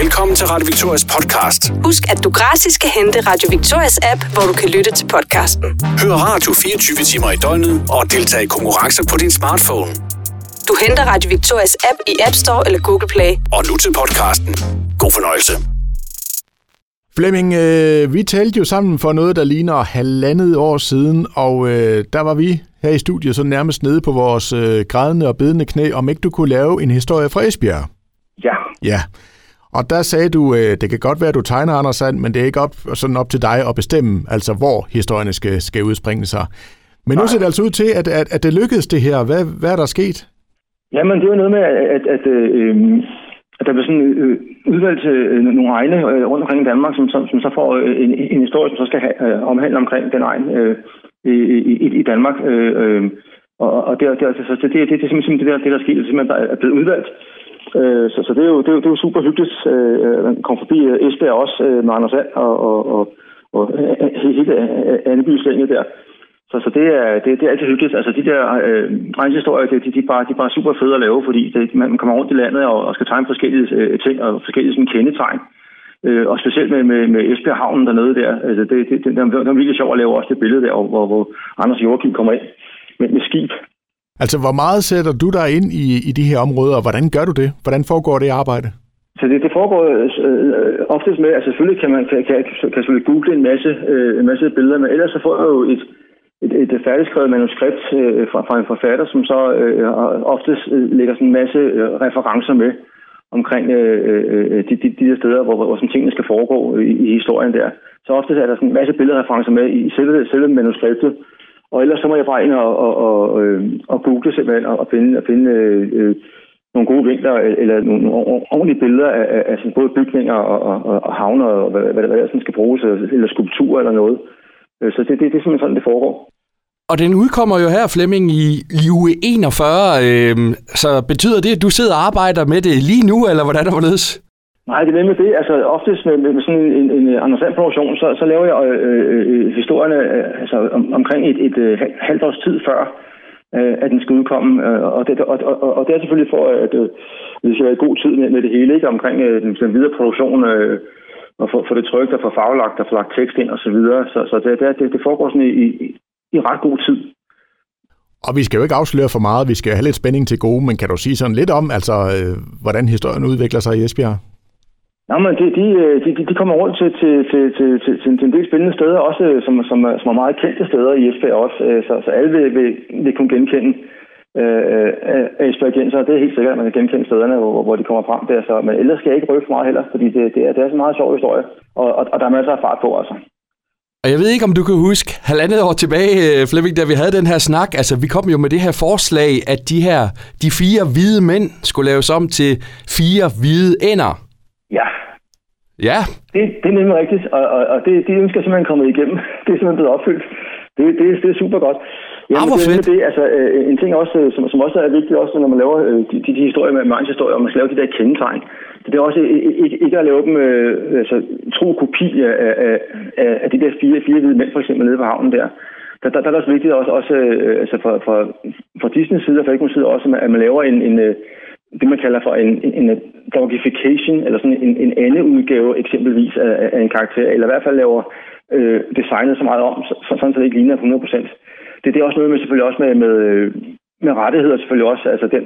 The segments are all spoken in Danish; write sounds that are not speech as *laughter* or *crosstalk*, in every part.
Velkommen til Radio Victorias podcast. Husk, at du gratis kan hente Radio Victorias app, hvor du kan lytte til podcasten. Hør radio 24 timer i døgnet og deltage i konkurrencer på din smartphone. Du henter Radio Victorias app i App Store eller Google Play. Og nu til podcasten. God fornøjelse. Flemming, øh, vi talte jo sammen for noget, der ligner halvandet år siden, og øh, der var vi her i studiet så nærmest nede på vores øh, grædende og bedende knæ, om ikke du kunne lave en historie fra Esbjerg. Ja, Ja, og der sagde du, øh, det kan godt være, at du tegner Anders Sand, men det er ikke op, sådan op til dig at bestemme, altså hvor historierne skal, skal udspringe sig. Men nu ser det altså ud til, at, at, at det lykkedes det her. Hvad, hvad er der sket? Jamen, det var noget med, at, at, at, øh, at der blev sådan øh, udvalgt øh, nogle egne øh, rundt omkring i Danmark, som, som, som så får øh, en, en historie, som så skal have, øh, omhandle omkring den egen øh, i, i, i Danmark. Øh, øh, og og det, det, så det, det, det er simpelthen det, der, det, der er sket, det er simpelthen der er blevet udvalgt. Øh, så, så det, er jo, det, er jo, det er jo super hyggeligt. Øh, man kom forbi øh, Esbjerg også øh, med Anders Sand og, og, og, og øh, hele øh, Anneby slænget der. Så, så det, er, det, det er altid hyggeligt. Altså de der øh, rejsehistorier, de, de, de, er bare, de er bare super fede at lave, fordi det, man kommer rundt i landet og, og skal tegne forskellige øh, ting og forskellige sådan, kendetegn. Øh, og specielt med, med, med Esbjerg Havnen dernede der. Altså det, det, det, det, det er virkelig sjovt at lave også det billede der, hvor, hvor Anders Joachim kommer ind med, med skib. Altså, hvor meget sætter du dig ind i, i de her områder, og hvordan gør du det? Hvordan foregår det arbejde? Så det, det foregår øh, øh oftest med, altså selvfølgelig kan man kan, kan, kan selvfølgelig google en masse, øh, en masse billeder, men ellers så får jeg jo et, et, et færdigskrevet manuskript øh, fra, fra en forfatter, som så øh, oftest øh, lægger sådan en masse øh, referencer med omkring øh, øh, øh de, de, de der steder, hvor, hvor sådan tingene skal foregå i, i historien der. Så oftest er der sådan en masse billedreferencer med i selve, selve manuskriptet, og ellers så må jeg bare ind og, og, og, øh, og google simpelthen og, og finde, og finde øh, øh nogle gode vinkler eller nogle ordentlige billeder af, af, af sådan både bygninger og, og, og havner og hvad, hvad, hvad der sådan skal bruges, eller skulpturer eller noget. Øh, så det, det, det er simpelthen sådan, det foregår. Og den udkommer jo her, Flemming, i, i uge 41. Øh, så betyder det, at du sidder og arbejder med det lige nu, eller hvordan er det Nej, det er nemlig det. Altså oftest med, med sådan en, en Anders produktion så, så laver jeg øh, øh, øh historierne øh, altså, om, omkring et, et, øh, et halvt års tid før, øh, at den skal udkomme. Øh, og det, og, og, og det er selvfølgelig for, at øh, vi skal have god tid med, med det hele, ikke? omkring øh, den, den videre produktion, øh, og få, få det trygt og få faglagt og få lagt tekst ind osv. Så, videre. så, så det, det, det foregår sådan i, i, i ret god tid. Og vi skal jo ikke afsløre for meget, vi skal have lidt spænding til gode, men kan du sige sådan lidt om, altså, øh, hvordan historien udvikler sig i Esbjerg? Nå, men de, øh, de, de, de kommer rundt til, til, til, til, til, til til en del spændende steder, også øh, som, som, øh, som er meget kendte steder i Esbjerg også, så, så alle vil, vil, vil kunne genkende øh, Esbjergenser. Det er helt sikkert, at man kan genkende stederne, hvor, hvor de kommer frem der. Så, men ellers skal jeg ikke røbe for meget heller, fordi det, det, er, det er sådan en meget sjov historie, og, og, og der er masser af fart på, altså. Og jeg ved ikke, om du kan huske, halvandet år tilbage, Flemming, da vi havde den her snak, altså vi kom jo med det her forslag, at de her, de fire hvide mænd skulle laves om til fire hvide ænder. Ja. Det, det er nemlig rigtigt, og, og, og det, det ønsker simpelthen kommet igennem. *laughs* Det er simpelthen blevet opfyldt. Det, det, det er super godt. Jamen, ah, hvor fedt. Det, altså, øh, en ting også, som, som også er vigtigt, også når man laver øh, de, de, de historier med historier, og man skal lave de der kendetegn. Det er også ikke, ikke at lave dem øh, altså, tro kopi af, af, af, af de der fire, fire hvide mænd, for eksempel nede på havnen der. Der, der, der er det også vigtigt også, også øh, altså fra, fra, fra Disney's side og fra Egmonts side også, at man laver en, en øh, det, man kalder for en, en, en dogification, eller sådan en, en anden udgave eksempelvis af, af en karakter, eller i hvert fald laver øh, designet så meget om, så, sådan så det ikke ligner 100%. Det, det er også noget med selvfølgelig også med, med, øh, med rettigheder selvfølgelig også. Altså den,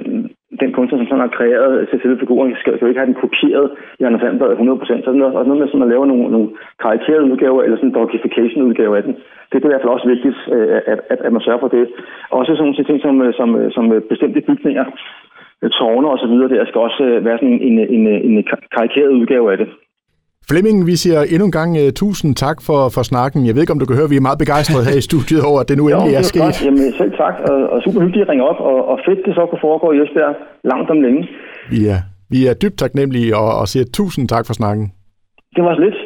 den kunstner, som sådan har kreeret til selve figuren, skal, jo ikke have den kopieret i Anders Sandberg 100%. Så det er også noget med sådan at lave nogle, nogle karikerede udgaver, eller sådan en dogification udgave af den. Det, det er i hvert fald også vigtigt, øh, at, at, at man sørger for det. Også sådan nogle ting som, som, som bestemte bygninger, tårne og så videre, der skal også være sådan en, en, en, en karikeret udgave af det. Flemming, vi siger endnu en gang uh, tusind tak for, for snakken. Jeg ved ikke, om du kan høre, vi er meget begejstrede her i studiet over, at det nu jo, endelig er, er sket. Godt. Jamen selv tak, og, og super hyggeligt at ringe op, og, og fedt det så kunne foregå i Esbjerg langt om længe. Vi er, vi er dybt taknemmelige og, og siger tusind tak for snakken. Det var så lidt.